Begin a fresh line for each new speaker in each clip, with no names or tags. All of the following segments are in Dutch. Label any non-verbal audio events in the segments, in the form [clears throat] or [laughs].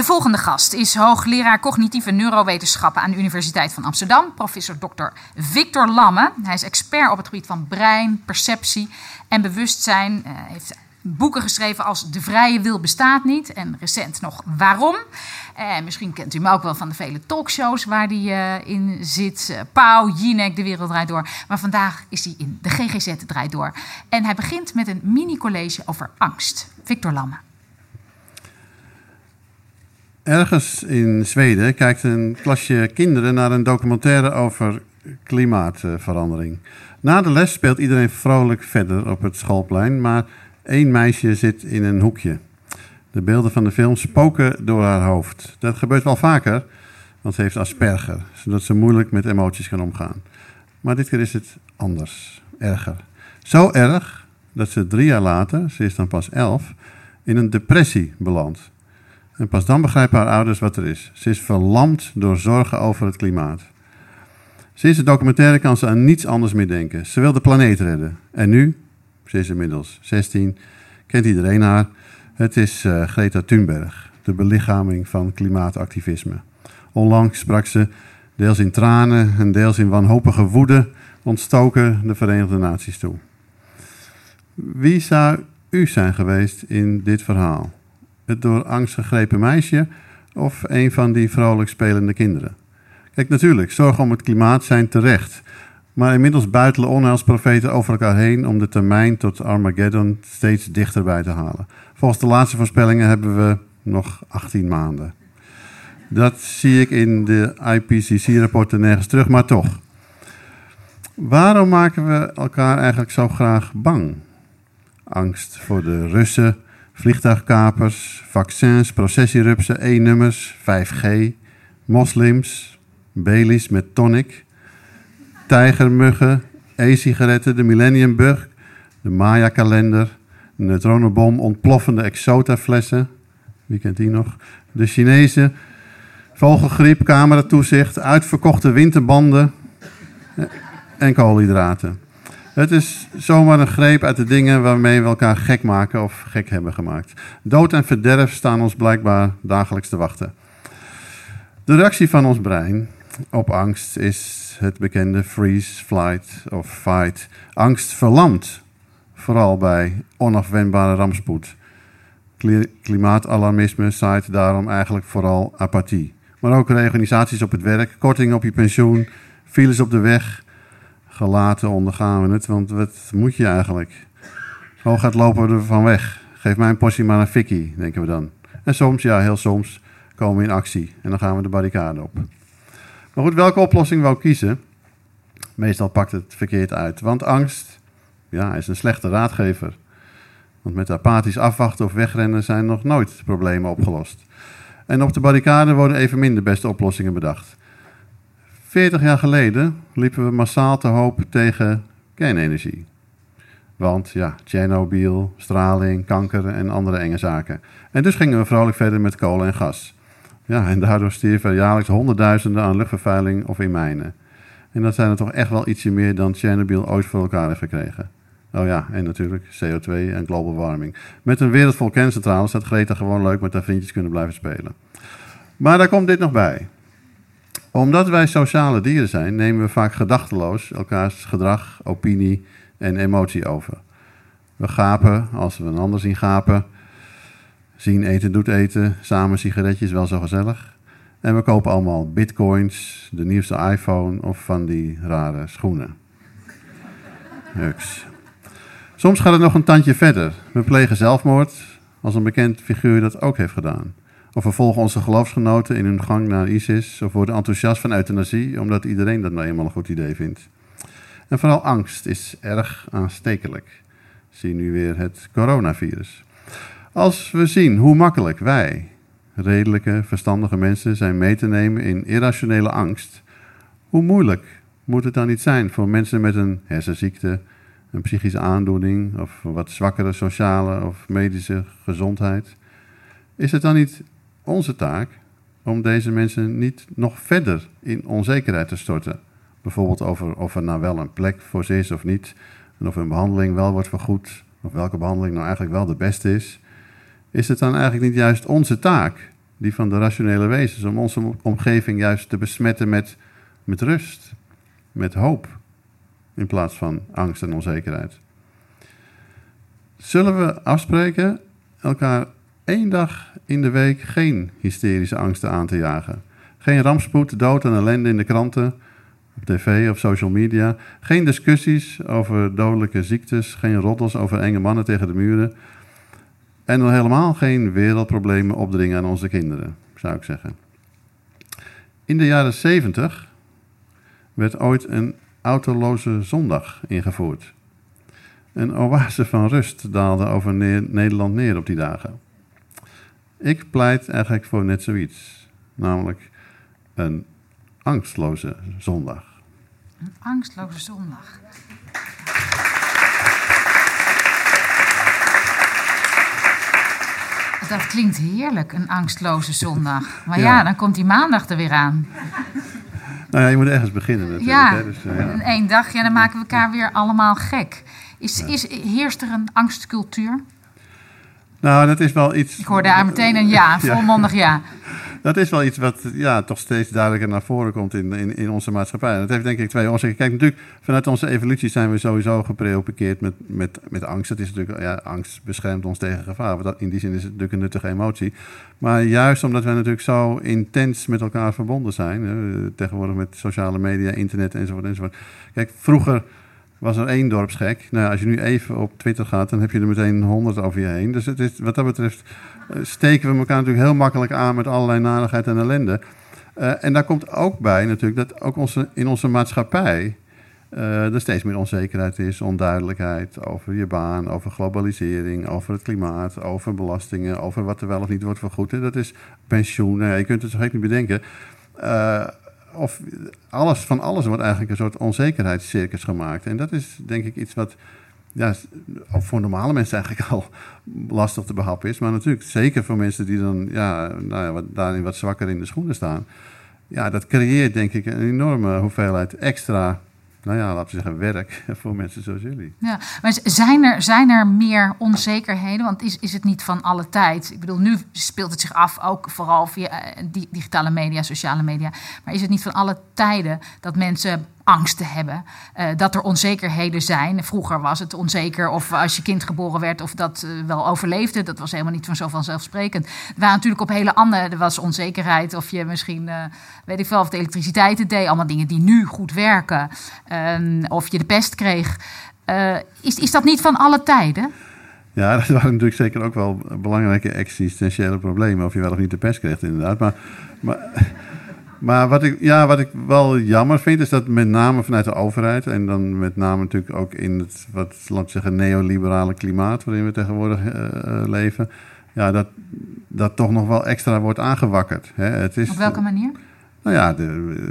De volgende gast is hoogleraar cognitieve neurowetenschappen aan de Universiteit van Amsterdam, professor Dr. Victor Lamme. Hij is expert op het gebied van brein, perceptie en bewustzijn. Hij heeft boeken geschreven als De Vrije Wil Bestaat Niet en recent nog Waarom. En misschien kent u hem ook wel van de vele talkshows waar hij uh, in zit. Uh, Pauw, Jinek, De Wereld Draait Door. Maar vandaag is hij in de GGZ Draait Door. En hij begint met een mini-college over angst. Victor Lamme.
Ergens in Zweden kijkt een klasje kinderen naar een documentaire over klimaatverandering. Na de les speelt iedereen vrolijk verder op het schoolplein, maar één meisje zit in een hoekje. De beelden van de film spoken door haar hoofd. Dat gebeurt wel vaker, want ze heeft Asperger, zodat ze moeilijk met emoties kan omgaan. Maar dit keer is het anders, erger. Zo erg dat ze drie jaar later, ze is dan pas elf, in een depressie belandt. En pas dan begrijpen haar ouders wat er is. Ze is verlamd door zorgen over het klimaat. Sinds de documentaire kan ze aan niets anders meer denken. Ze wil de planeet redden. En nu, ze is inmiddels 16, kent iedereen haar. Het is uh, Greta Thunberg, de belichaming van klimaatactivisme. Onlangs sprak ze, deels in tranen en deels in wanhopige woede, ontstoken de Verenigde Naties toe. Wie zou u zijn geweest in dit verhaal? Door angst gegrepen meisje of een van die vrolijk spelende kinderen? Kijk, natuurlijk, zorgen om het klimaat zijn terecht. Maar inmiddels buitelen onheilsprofeten over elkaar heen om de termijn tot Armageddon steeds dichterbij te halen. Volgens de laatste voorspellingen hebben we nog 18 maanden. Dat zie ik in de IPCC-rapporten nergens terug, maar toch. Waarom maken we elkaar eigenlijk zo graag bang? Angst voor de Russen, vliegtuigkapers, vaccins, processierupsen, E-nummers, 5G, moslims, Baileys met tonic, tijgermuggen, e-sigaretten, de millenniumbug, de Maya-kalender, de neutronenbom, ontploffende exotaflessen, wie kent die nog? De Chinese, vogelgriep, cameratoezicht, uitverkochte winterbanden en koolhydraten. Het is zomaar een greep uit de dingen waarmee we elkaar gek maken of gek hebben gemaakt. Dood en verderf staan ons blijkbaar dagelijks te wachten. De reactie van ons brein op angst is het bekende freeze, flight of fight. Angst verlamt, vooral bij onafwendbare rampspoed. Klimaatalarmisme zaait daarom eigenlijk vooral apathie. Maar ook reorganisaties op het werk, korting op je pensioen, files op de weg. Gelaten ondergaan we het, want wat moet je eigenlijk? gaat lopen we er van weg. Geef mij een portie maar een fikkie, denken we dan. En soms, ja, heel soms, komen we in actie en dan gaan we de barricade op. Maar goed, welke oplossing we ook kiezen, meestal pakt het verkeerd uit. Want angst ja, is een slechte raadgever. Want met apathisch afwachten of wegrennen zijn nog nooit problemen opgelost. En op de barricade worden evenmin de beste oplossingen bedacht. 40 jaar geleden liepen we massaal te hoop tegen kernenergie. Want ja, Tsjernobyl, straling, kanker en andere enge zaken. En dus gingen we vrolijk verder met kolen en gas. Ja, en daardoor stierven jaarlijks honderdduizenden aan luchtvervuiling of in mijnen. En dat zijn er toch echt wel ietsje meer dan Chernobyl ooit voor elkaar heeft gekregen. Oh ja, en natuurlijk CO2 en global warming. Met een wereld vol kerncentrales had Greta gewoon leuk met haar vriendjes kunnen blijven spelen. Maar daar komt dit nog bij. Omdat wij sociale dieren zijn, nemen we vaak gedachteloos elkaars gedrag, opinie en emotie over. We gapen als we een ander zien gapen. Zien eten doet eten, samen sigaretjes wel zo gezellig. En we kopen allemaal bitcoins, de nieuwste iPhone of van die rare schoenen. Huks. Soms gaat het nog een tandje verder. We plegen zelfmoord, als een bekend figuur dat ook heeft gedaan. Of we volgen onze geloofsgenoten in hun gang naar ISIS, of worden enthousiast van euthanasie, omdat iedereen dat nou eenmaal een goed idee vindt. En vooral angst is erg aanstekelijk. Zie nu weer het coronavirus. Als we zien hoe makkelijk wij, redelijke, verstandige mensen, zijn mee te nemen in irrationele angst, hoe moeilijk moet het dan niet zijn voor mensen met een hersenziekte, een psychische aandoening of wat zwakkere sociale of medische gezondheid? Is het dan niet onze taak om deze mensen niet nog verder in onzekerheid te storten? Bijvoorbeeld over of er nou wel een plek voor ze is of niet, en of een behandeling wel wordt vergoed, of welke behandeling nou eigenlijk wel de beste is. Is het dan eigenlijk niet juist onze taak die van de rationele wezens. Om onze omgeving juist te besmetten met, met rust, met hoop, in plaats van angst en onzekerheid. Zullen we afspreken elkaar één dag in de week geen hysterische angsten aan te jagen? Geen rampspoed, dood en ellende in de kranten, op tv of social media. Geen discussies over dodelijke ziektes. Geen roddels over enge mannen tegen de muren. En dan helemaal geen wereldproblemen opdringen aan onze kinderen, zou ik zeggen. In de jaren 70 werd ooit een autoloze zondag ingevoerd. Een oase van rust daalde over Nederland neer op die dagen. Ik pleit eigenlijk voor net zoiets, namelijk een angstloze zondag.
Een angstloze zondag. Dat klinkt heerlijk, een angstloze zondag. Maar ja, dan komt die maandag er weer aan.
Nou ja, je moet ergens beginnen natuurlijk.
Ja,
hè? Dus, uh, ja.
in één dag, ja, dan maken we elkaar weer allemaal gek. Is, is, heerst er een angstcultuur?
Nou, dat is wel iets...
Ik hoor daar meteen een [laughs] ja, volmondig ja.
Dat is wel iets wat ja, toch steeds duidelijker naar voren komt in, in, in onze maatschappij. En dat heeft denk ik twee oorzaken. Kijk, natuurlijk, vanuit onze evolutie zijn we sowieso gepreocupeerd met, met, met angst. Dat is natuurlijk, ja, angst beschermt ons tegen gevaar. Dat, in die zin is het natuurlijk een nuttige emotie. Maar juist omdat wij natuurlijk zo intens met elkaar verbonden zijn. Hè, tegenwoordig met sociale media, internet enzovoort enzovoort. Kijk, vroeger was er één dorpsgek. Nou, als je nu even op Twitter gaat, dan heb je er meteen honderd over je heen. Dus het wat dat betreft uh, steken we elkaar natuurlijk heel makkelijk aan met allerlei narigheid en ellende. Uh, en daar komt ook bij natuurlijk dat ook onze, in onze maatschappij uh, er steeds meer onzekerheid is, onduidelijkheid over je baan, over globalisering, over het klimaat, over belastingen, over wat er wel of niet wordt vergoed. Dat is pensioen. Je kunt het zo gek niet bedenken of alles, van alles wordt eigenlijk een soort onzekerheidscircus gemaakt. En dat is denk ik iets wat ja, voor normale mensen eigenlijk [laughs] al lastig te behappen is. Maar natuurlijk zeker voor mensen die dan ja, nou ja, wat, daarin wat zwakker in de schoenen staan. Ja, dat creëert denk ik een enorme hoeveelheid extra nou ja, laten we zeggen, werk [laughs] voor mensen zoals jullie.
Ja, maar zijn er, zijn er meer onzekerheden? Want is, is het niet van alle tijd? Ik bedoel, nu speelt het zich af, ook vooral via eh, digitale media, sociale media. Maar is het niet van alle tijden dat mensen angsten hebben. Uh, dat er onzekerheden zijn. Vroeger was het onzeker of als je kind geboren werd of dat uh, wel overleefde. Dat was helemaal niet van zo vanzelfsprekend. Er waren natuurlijk op hele andere. Er was onzekerheid of je misschien, uh, weet ik veel, of de elektriciteit het deed. Allemaal dingen die nu goed werken. Ehm, of je de pest kreeg. is, is dat niet van alle tijden?
Ja, dat [laughs] waren natuurlijk zeker ook wel belangrijke existentiële problemen. Of je wel of niet de pest kreeg, inderdaad. Maar. maar maar wat ik, ja, wat ik wel jammer vind, is dat met name vanuit de overheid... en dan met name natuurlijk ook in het, wat, laat zeggen, neoliberale klimaat... waarin we tegenwoordig uh, leven... Ja, dat, dat toch nog wel extra wordt aangewakkerd. Hè. Het is,
Op welke manier?
Nou ja,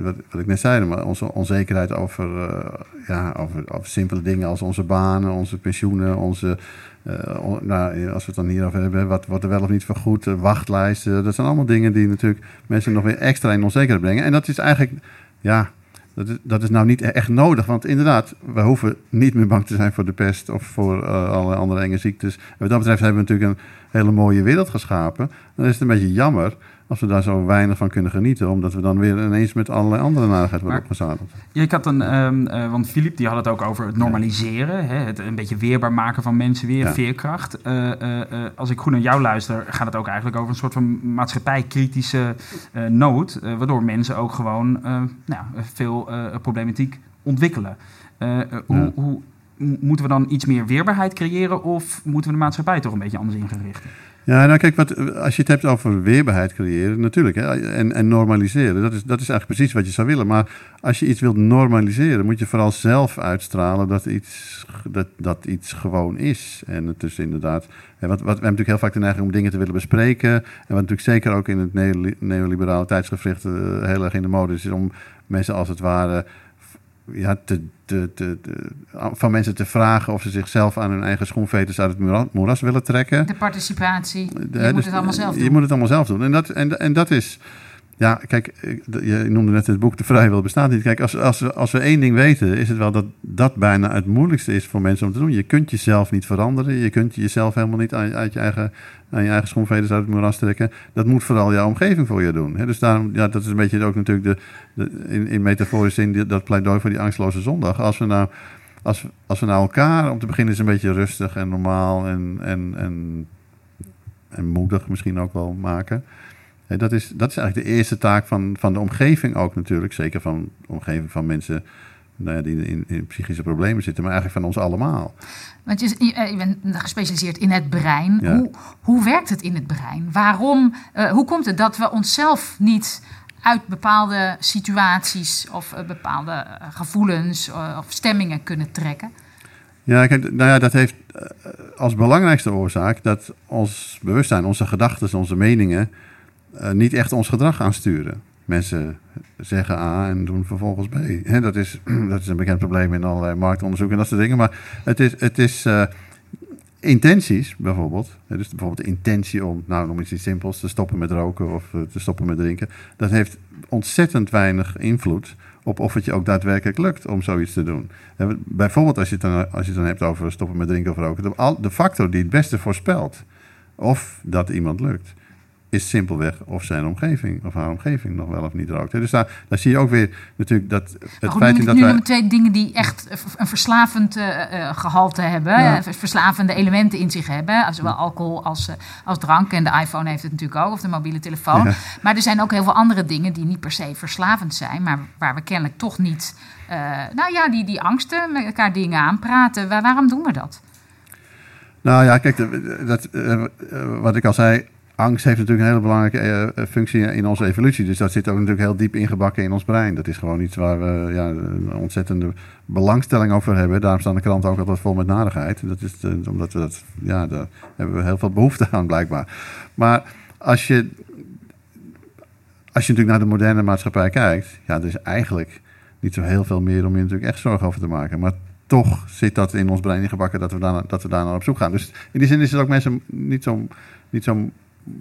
wat, wat, ik net zei, maar onze onzekerheid over, uh, ja, over, over simpele dingen als onze banen, onze pensioenen, onze uh, nou, als we het dan hierover hebben, wat wordt er wel of niet vergoed, wachtlijsten. Dat zijn allemaal dingen die natuurlijk mensen nog weer extra in onzekerheid brengen. En dat is eigenlijk, ja, dat is, dat is nou niet echt nodig. Want inderdaad, we hoeven niet meer bang te zijn voor de pest of voor allerlei andere enge ziektes. En wat dat betreft hebben we natuurlijk een hele mooie wereld geschapen. Dan is het een beetje jammer als we daar zo weinig van kunnen genieten, omdat we dan weer ineens met allerlei andere narigheid worden opgezadeld.
Ja, ik had een, um, uh, want Filip die had het ook over het normaliseren, hè, het een beetje weerbaar maken van mensen weer, ja. veerkracht. Uh, uh, als ik goed naar jou luister, gaat het ook eigenlijk over een soort van maatschappijkritische nood, waardoor mensen ook gewoon nou, veel problematiek ontwikkelen. hoe, hoe moeten we dan iets meer weerbaarheid creëren of moeten we de maatschappij toch een beetje anders in?
Ja, nou kijk, wat, als je het hebt over weerbaarheid creëren, natuurlijk, hè, en, en normaliseren, dat is, dat is eigenlijk precies wat je zou willen. Maar als je iets wilt normaliseren, moet je vooral zelf uitstralen dat iets, dat, dat iets gewoon is. En het is inderdaad, hè, wat, wat, we hebben natuurlijk heel vaak de neiging om dingen te willen bespreken. En wat natuurlijk zeker ook in het neoliberale tijdsgevricht uh, heel erg in de mode is, is om mensen als het ware ja, te, te, te, van mensen te vragen of ze zichzelf aan hun eigen schoenveters uit het moeras willen trekken.
De participatie. je dus, moet het allemaal zelf doen.
Je moet het allemaal zelf doen. En dat, en, en dat is. Ja, kijk, je noemde net het boek De Vrije Wil bestaat niet. Kijk, als, als, we, als we één ding weten, is het wel dat dat bijna het moeilijkste is voor mensen om te doen. Je kunt jezelf niet veranderen. Je kunt jezelf helemaal niet uit je eigen, aan je eigen schoenveders uit het moeras trekken. Dat moet vooral jouw omgeving voor je doen. Dus daarom, ja, dat is een beetje ook natuurlijk de, in, in metaforische zin dat pleidooi voor die angstloze zondag. Als we nou als, als we naar elkaar, om te beginnen is een beetje rustig en normaal en, en, en, en moedig misschien ook wel maken. Dat is, dat is eigenlijk de eerste taak van, van de omgeving ook natuurlijk. Zeker van de omgeving van mensen nou die in, in, psychische problemen zitten, maar eigenlijk van ons allemaal.
Want je, je bent gespecialiseerd in het brein. Hoe, hoe werkt het in het brein? Waarom, uh, hoe komt het dat we onszelf niet uit bepaalde situaties of uh, bepaalde uh, gevoelens of stemmingen kunnen trekken?
Ja, kijk, nou ja, dat heeft als belangrijkste oorzaak dat ons bewustzijn, onze gedachten, onze meningen uh, niet echt ons gedrag aansturen. Mensen zeggen A en doen vervolgens B. dat, is, [clears throat] dat is een bekend probleem in allerlei marktonderzoek en dat soort dingen. Maar het is, het is uh, intenties bijvoorbeeld. dus bijvoorbeeld de intentie om, nou noem iets simpels, te stoppen met roken of uh, te stoppen met drinken. Dat heeft ontzettend weinig invloed op of het je ook daadwerkelijk lukt om zoiets te doen. bijvoorbeeld als je, het dan, als je het dan hebt over stoppen met drinken of roken. De, de factor die het beste voorspelt of dat iemand lukt is simpelweg of zijn omgeving of haar omgeving nog wel of niet rookt. Dus daar, daar zie je ook weer natuurlijk dat het
feit nu, dat nu wij... twee dingen die echt een verslavend uh, gehalte hebben, ja. verslavende elementen in zich hebben, zowel alcohol als, als drank. En de iPhone heeft het natuurlijk ook, of de mobiele telefoon. Maar er zijn ook heel veel andere dingen die niet per se verslavend zijn, maar waar we kennelijk toch niet, uh, nou ja, die, die angsten met elkaar dingen aanpraten. Waar, waarom doen we dat?
Nou ja, kijk, dat, wat ik al zei, angst heeft natuurlijk een hele belangrijke uh, functie in onze evolutie. Dus dat zit ook natuurlijk heel diep ingebakken in ons brein. Dat is gewoon iets waar we ja, een ontzettende belangstelling over hebben. Daarom staan de kranten ook altijd vol met narigheid. Dat is uh, omdat we dat, ja, daar hebben we heel veel behoefte aan blijkbaar. Maar als je, als je natuurlijk naar de moderne maatschappij kijkt, ja, er is eigenlijk niet zo heel veel meer om je natuurlijk echt zorgen over te maken. Maar toch zit dat in ons brein ingebakken dat we daar, dat we daar naar op zoek gaan. Dus in die zin is het ook mensen niet zo, niet zo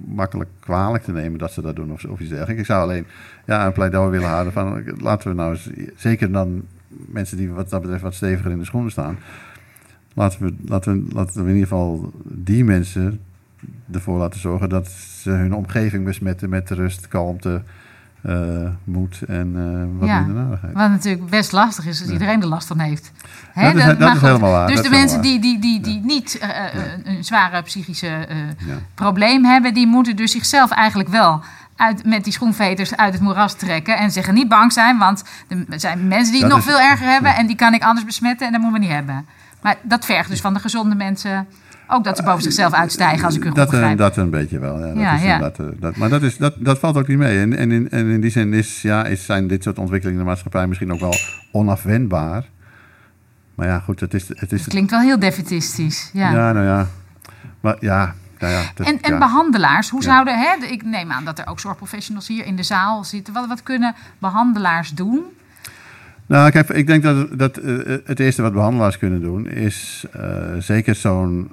makkelijk kwalijk te nemen dat ze dat doen of, iets dergelijks. Ik zou alleen ja, een pleidooi willen houden van laten we nou zeker dan mensen die wat dat betreft wat steviger in de schoenen staan, laten we, laten we, laten we in ieder geval die mensen ervoor laten zorgen dat ze hun omgeving besmetten met rust, kalmte, uh, moed en uh, wat ja, minder nadigheid.
Wat natuurlijk best lastig is als iedereen er last van heeft.
Hè? dat, is, dat is helemaal waar.
Dus de mensen die, die, die, die niet uh, een zware psychische probleem hebben, die moeten dus zichzelf eigenlijk wel uit, met die schoenveters uit het moeras trekken. En zeggen niet bang zijn, want er zijn mensen die het nog veel erger hebben en die kan ik anders besmetten en dat moeten we niet hebben. Maar dat vergt dus van de gezonde mensen ook dat ze boven zichzelf uitstijgen, als ik u goed
dat,
begrijp.
Dat een beetje wel, ja. Dat ja, is, ja. Dat, dat, maar dat, is, dat, dat valt ook niet mee. En, en, in, en in die zin is, ja, is, zijn dit soort ontwikkelingen in de maatschappij misschien ook wel onafwendbaar. Maar ja, goed, het is... Het, is,
het klinkt wel heel defetistisch, ja.
Ja, nou ja. Maar ja... Nou ja,
dat, en, en behandelaars, hoe zouden, hè, ik neem aan dat er ook zorgprofessionals hier in de zaal zitten. Wat, wat kunnen behandelaars doen
nou, kijk, ik denk dat, dat uh, het eerste wat behandelaars kunnen doen is uh, zeker zo'n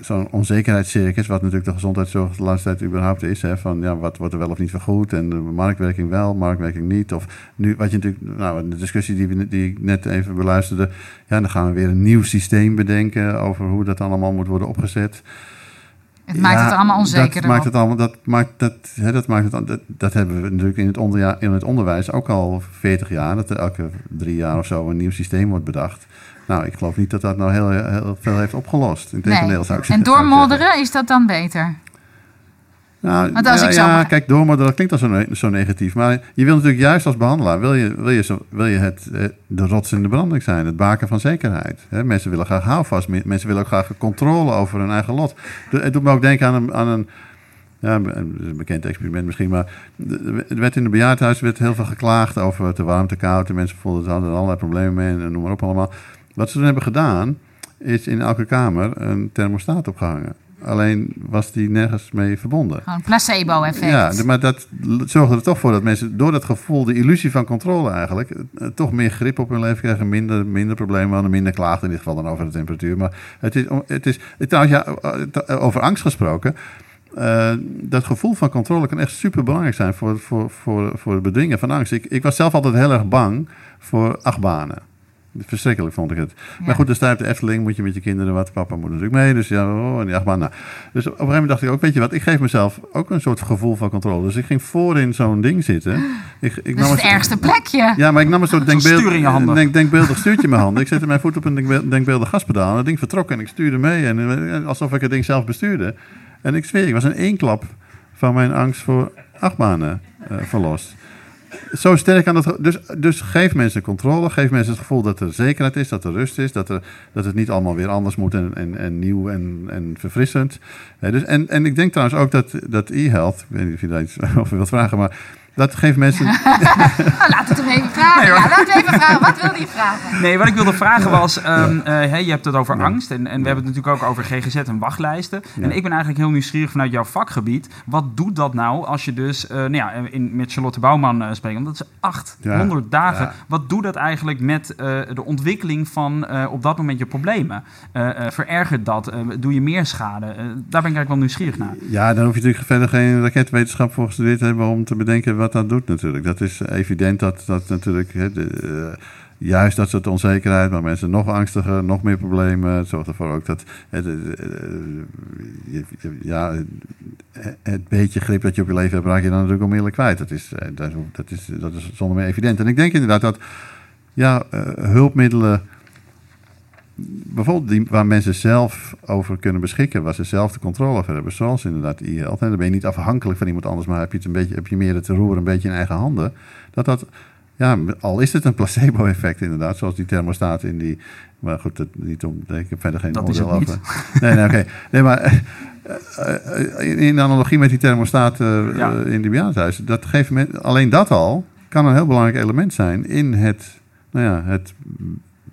zo'n onzekerheidscircus, wat natuurlijk de gezondheidszorg de laatste tijd überhaupt is. Hè, van ja, wat wordt er wel of niet vergoed en de marktwerking wel, marktwerking niet. Of nu, wat je natuurlijk, nou, de discussie die, die ik net even beluisterde, ja, dan gaan we weer een nieuw systeem bedenken over hoe dat allemaal moet worden opgezet.
Het maakt het allemaal onzeker.
Dat maakt het allemaal, dat maakt, dat, hè, dat, maakt het, dat, dat hebben we natuurlijk in het, in het onderwijs ook al 40 jaar. Dat er elke drie jaar of zo een nieuw systeem wordt bedacht. Nou, ik geloof niet dat dat nou heel, heel veel heeft opgelost.
Integendeel zou ik zeggen. En doormodderen, is dat dan beter?
Nou, als ja, ik ja kijk, doormodderen klinkt al zo, zo, negatief. Maar je wil natuurlijk juist als behandelaar... wil je, wil je, zo, wil je het, eh, de rots in de branding zijn. Het baken van zekerheid. mensen willen graag houvast. Mensen willen ook graag controle over hun eigen lot. Het doet me ook denken aan een... Aan een ja, een bekend experiment misschien, maar er werd in de bejaardhuis werd heel veel geklaagd over te warm, te koud. De mensen voelden ze hadden allerlei problemen mee en noem maar op allemaal. Wat ze toen hebben gedaan, is in elke kamer een thermostaat opgehangen. Alleen was die nergens mee verbonden.
Gewoon placebo-effect.
Ja, maar dat zorgde er toch voor dat mensen door dat gevoel, de illusie van controle eigenlijk, eh, toch meer grip op hun leven krijgen, minder, minder problemen hadden, minder klaagden in dit geval dan over de temperatuur. Maar het is, het is trouwens ja, over angst gesproken. uh, dat gevoel van controle kan echt super belangrijk zijn voor, voor, voor, voor het bedwingen van angst. Ik, ik was zelf altijd heel erg bang voor achtbanen. Verschrikkelijk vond ik het. Maar goed, je op de Efteling, moet je met je kinderen wat. Papa moet natuurlijk mee, dus ja, oh, en die achtbaan. Nou. Dus op een gegeven moment dacht ik ook, weet je wat, ik geef mezelf ook een soort gevoel van controle. Dus ik ging voor in zo'n ding zitten. Ik,
ik dat is het ergste plekje.
Ja, maar ik nam een soort denkbeeld, denk, denkbeeldig stuurtje in mijn handen. [laughs] Ik zette mijn voet op een denkbeeldig gaspedaal en dat ding vertrok en ik stuurde mee. En, alsof ik het ding zelf bestuurde. En ik zweer, ik was in één klap van mijn angst voor achtbanen uh, verlost. Zo sterk aan dat. Dus, dus geef mensen controle. Geef mensen het gevoel dat er zekerheid is, dat er rust is. Dat, er, dat het niet allemaal weer anders moet en, en, en nieuw en, en verfrissend. dus, en, en ik denk trouwens ook dat, dat e-health. Ik weet niet of je daar iets [laughs] over wilt vragen, maar dat geeft mensen. [laughs]
Nou, laat het hem even vragen. Nee, ja, we even vragen. Wat wilde je vragen?
Nee, wat ik wilde vragen was: um, uh, je hebt het over angst. En, en we hebben het natuurlijk ook over GGZ en wachtlijsten. En ik ben eigenlijk heel nieuwsgierig vanuit jouw vakgebied. Wat doet dat nou als je dus, uh, nou ja, in, met Charlotte Bouwman uh, spreekt? Want dat is 800 dagen. Wat doet dat eigenlijk met de ontwikkeling van op dat moment je problemen? verergert dat? doe je meer schade? daar ben ik eigenlijk wel nieuwsgierig naar.
Ja, dan hoef je natuurlijk verder geen raketwetenschap voor gestudeerd te hebben om te bedenken wat dat doet natuurlijk. Dat is evident dat, dat natuurlijk... De, uh, juist dat soort onzekerheid, maar mensen nog angstiger, nog meer problemen. Het zorgt ervoor ook dat het, uh, ja, het beetje grip dat je op je leven hebt, raak je dan natuurlijk onmiddellijk kwijt. Dat is, dat, is, dat is zonder meer evident. En ik denk inderdaad dat ja, hulpmiddelen bijvoorbeeld die, waar mensen zelf over kunnen beschikken, waar ze zelf de controle over hebben, zoals inderdaad e-health. En dan ben je niet afhankelijk van iemand anders, maar heb je, het een beetje, heb je meer het roer een beetje in eigen handen. Dat dat, ja, al is het een placebo-effect inderdaad, zoals die thermostaat in die. Maar goed, dat, niet om, ik heb verder geen
dat oordeel over.
Nee, nee, oké. Nee, maar uh, uh, in analogie met die thermostaat uh, ja. in die bejaardenhuis, dat geeft me, alleen dat al kan een heel belangrijk element zijn in het, nou ja, het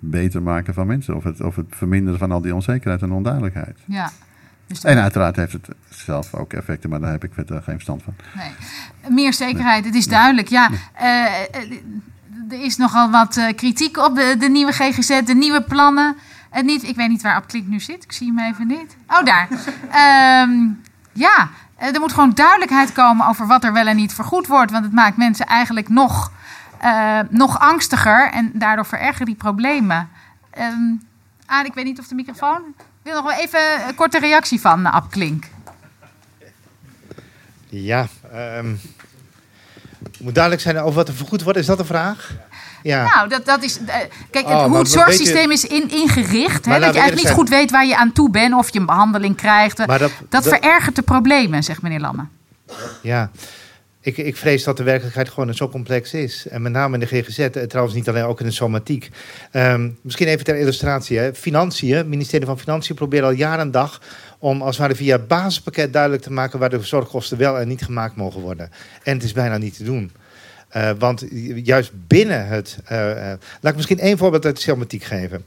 beter maken van mensen. Of het, of het verminderen van al die onzekerheid en onduidelijkheid.
Ja.
Dus en uiteraard heeft het zelf ook effecten, maar daar heb ik verder geen verstand van.
Nee. Meer zekerheid, het is duidelijk. Ja, uh, er is nogal wat uh, kritiek op de, de, nieuwe GGZ, de nieuwe plannen. Uh, niet, ik weet niet waar Abklink nu zit, ik zie hem even niet. Oh, daar. um, [laughs] ja, er moet gewoon duidelijkheid komen over wat er wel en niet vergoed wordt. Want het maakt mensen eigenlijk nog uh, nog angstiger en daardoor verergeren die problemen. Um, ik weet niet of de microfoon. Ik wil nog wel even een korte reactie van uh, Ab Klink.
Ja, um, moet duidelijk zijn over wat er vergoed wordt. Is dat de vraag?
Ja. Nou, dat, dat is. Uh, kijk, het, oh, hoe het zorgsysteem is in, ingericht. Hè, dat je eigenlijk niet goed weet waar je aan toe bent of je een behandeling krijgt. Dat, dat, dat, verergert de problemen, zegt meneer Lamme.
Ja, ik, ik vrees dat de werkelijkheid gewoon zo complex is. En met name in de GGZ, eh, trouwens niet alleen, ook in de somatiek. Um, misschien even ter illustratie. Hè. Financiën, het ministerie van Financiën probeert al jaren en dag... om als het ware via het basispakket duidelijk te maken... waar de zorgkosten wel en niet gemaakt mogen worden. En het is bijna niet te doen. Uh, want juist binnen het... Uh, uh, laat ik misschien één voorbeeld uit de somatiek geven.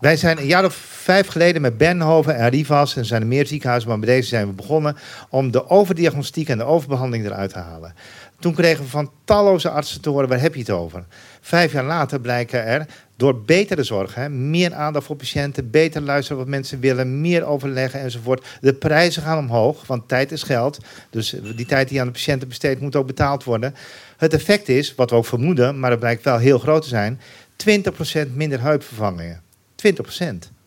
Wij zijn een jaar of vijf geleden met Benhoven en Rivas, en zijn er meer ziekenhuizen, maar bij deze zijn we begonnen, om de overdiagnostiek en de overbehandeling eruit te halen. Toen kregen we van talloze artsen te horen, waar heb je het over? Vijf jaar later blijken er, door betere zorg, hè, meer aandacht voor patiënten, beter luisteren wat mensen willen, meer overleggen enzovoort. De prijzen gaan omhoog, want tijd is geld. Dus die tijd die aan de patiënten besteedt moet ook betaald worden. Het effect is, wat we ook vermoeden, maar het blijkt wel heel groot te zijn, 20% minder heupvervangingen. 20%.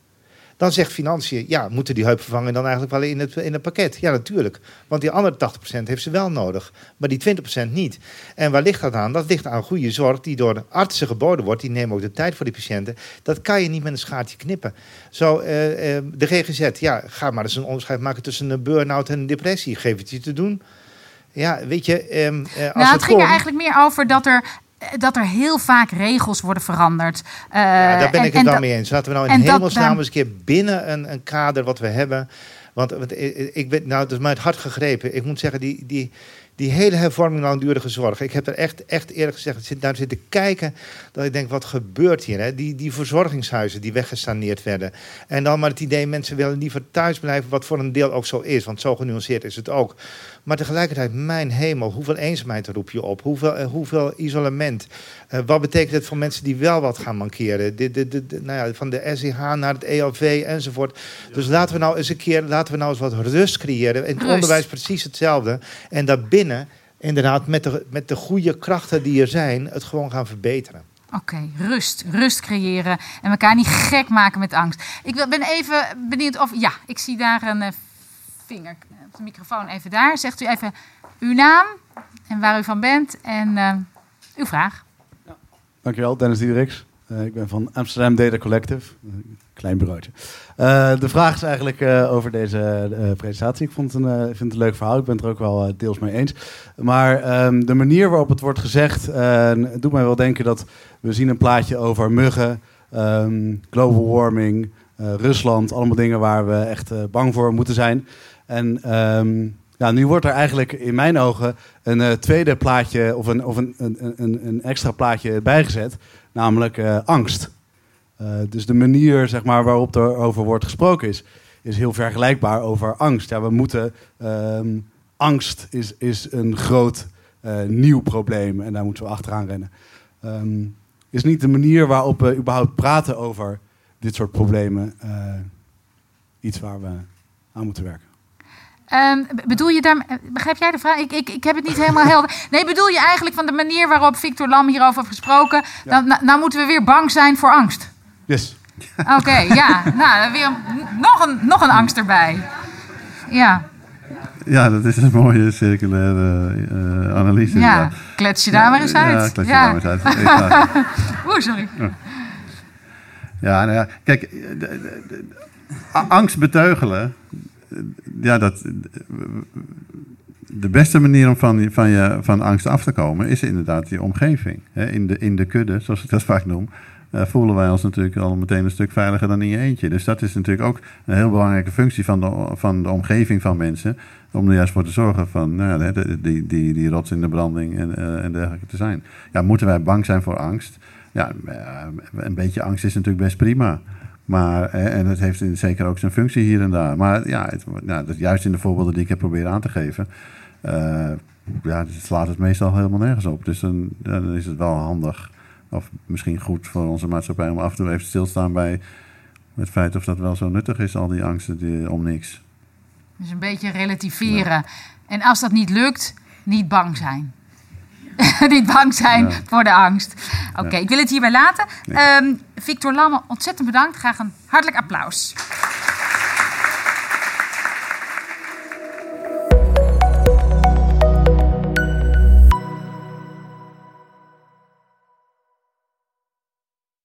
Dan zegt financiën, ja, moeten die heupvervangingen dan eigenlijk wel in het, in het pakket? Ja, natuurlijk. Want die andere 80% heeft ze wel nodig, maar die 20% niet. En waar ligt dat aan? Dat ligt aan goede zorg die door artsen geboden wordt. Die nemen ook de tijd voor die patiënten. Dat kan je niet met een schaartje knippen. Zo, uh, uh, de GGZ, ja, ga maar eens een onderscheid maken tussen een burn-out en een depressie. Geef het je te doen. Ja, weet je. Um,
als nou, het, het ging er eigenlijk meer over dat er dat er heel vaak regels worden veranderd.
Uh, ja, daar ben ik het dan mee eens. Laten we nou in hemelsnaam eens een keer binnen een, een kader wat we hebben. Want, want ik, ik ben, nou, dat is mij het hart gegrepen. Ik moet zeggen, die, die, die hele hervorming langdurige zorg. Ik heb er echt, echt eerlijk gezegd zit, naar zitten kijken. Dat ik denk, wat gebeurt hier? Hè? Die, die verzorgingshuizen die weggesaneerd werden. En dan maar het idee, mensen willen liever thuis blijven. Wat voor een deel ook zo is. Want zo genuanceerd is het ook. Maar tegelijkertijd, mijn hemel, hoeveel eenzaamheid roep je op? Hoeveel, uh, hoeveel isolement? Uh, wat betekent het voor mensen die wel wat gaan mankeren? De, de, de, de, nou ja, van de SIH naar het ELV enzovoort. Dus laten we nou eens een keer laten we nou eens wat rust creëren. In het
Rust.
onderwijs precies hetzelfde. En daarbinnen, inderdaad, met de, met de goede krachten die er zijn, het gewoon gaan verbeteren.
Oké, rust. Rust creëren en elkaar niet gek maken met angst. Ik ben even benieuwd of... Ja, ik zie daar een eh, vinger de microfoon even daar. Zegt u even uw naam en waar u van bent en eh, uw vraag.
Dankjewel, Dennis Diederiks. Eh, ik ben van Amsterdam Data Collective, een klein bureautje. Eh, de vraag is eigenlijk eh, over deze eh, presentatie. Ik vond het, een, eh, vind het een leuk verhaal, ik ben het er ook wel eh, deels mee eens. Maar ehm, de manier waarop het wordt gezegd eh, doet mij wel denken dat we zien een plaatje over muggen, ehm, global warming, eh, Rusland, allemaal dingen waar we echt eh, bang voor moeten zijn. En ja, nu wordt er eigenlijk in mijn ogen een eh, tweede plaatje of een, of een, een, een, extra plaatje bijgezet, namelijk eh, angst. Eh, dus de manier zeg maar, waarop er over wordt gesproken is, is heel vergelijkbaar over angst. Ja, we moeten, ehm, angst is, is een groot nieuw probleem en daar moeten we achteraan rennen. Ehm, is niet de manier waarop we überhaupt praten over dit soort problemen iets waar we aan moeten werken.
Ehm, bedoel je daar, eh, begrijp jij de vraag? Ik, ik, ik heb het niet helemaal helder. Nee, bedoel je eigenlijk van de manier waarop Victor Lam hierover heeft gesproken? Dan, nou, nou moeten we weer bang zijn voor angst.
Yes.
Oké, [laughs] ja. Nou, weer nog, een, nog een angst erbij. Ja,
Ja, dat is een mooie circulaire eh, analyse.
ja.
inderdaad.
Klets je daar maar eens
Ja,
uit.
klets je daar maar eens uit. Ja. [laughs]
Oeh, sorry.
Ja, nou ja, kijk, de- de- de- a- angst beteugelen, eh, ja, dat, de beste manier om van, van, je, van angst af te komen is inderdaad je omgeving. In, de, in de kudde, zoals ik dat [laughs] vaak noem, eh, voelen wij ons natuurlijk al meteen een stuk veiliger dan in je eentje. Dus dat is natuurlijk ook een heel belangrijke functie van de, van de omgeving van mensen. Om er juist voor te zorgen van nou, die, die, die rots in de branding en, eh, en dergelijke te zijn. Ja, moeten wij bang zijn voor angst? Ja, eh, een beetje angst is natuurlijk best prima. Maar, eh, en het heeft zeker ook zijn functie hier en daar. Maar ja, nou, dat, juist in de voorbeelden die ik heb proberen aan te geven, eh, ja, het slaat het meestal helemaal nergens op. Dus dan, is het wel handig, of misschien goed voor onze maatschappij, om af en toe even stil te staan bij het feit of dat wel zo nuttig is, al die angsten die, om niks.
Dus een beetje relativeren. En als dat niet lukt, niet bang zijn. [laughs] niet bang zijn
Ja.
voor de angst. Oké,
Ja.
ik wil het hierbij laten.
Nee.
Ehm, Victor Lamme, ontzettend bedankt. Graag een hartelijk applaus.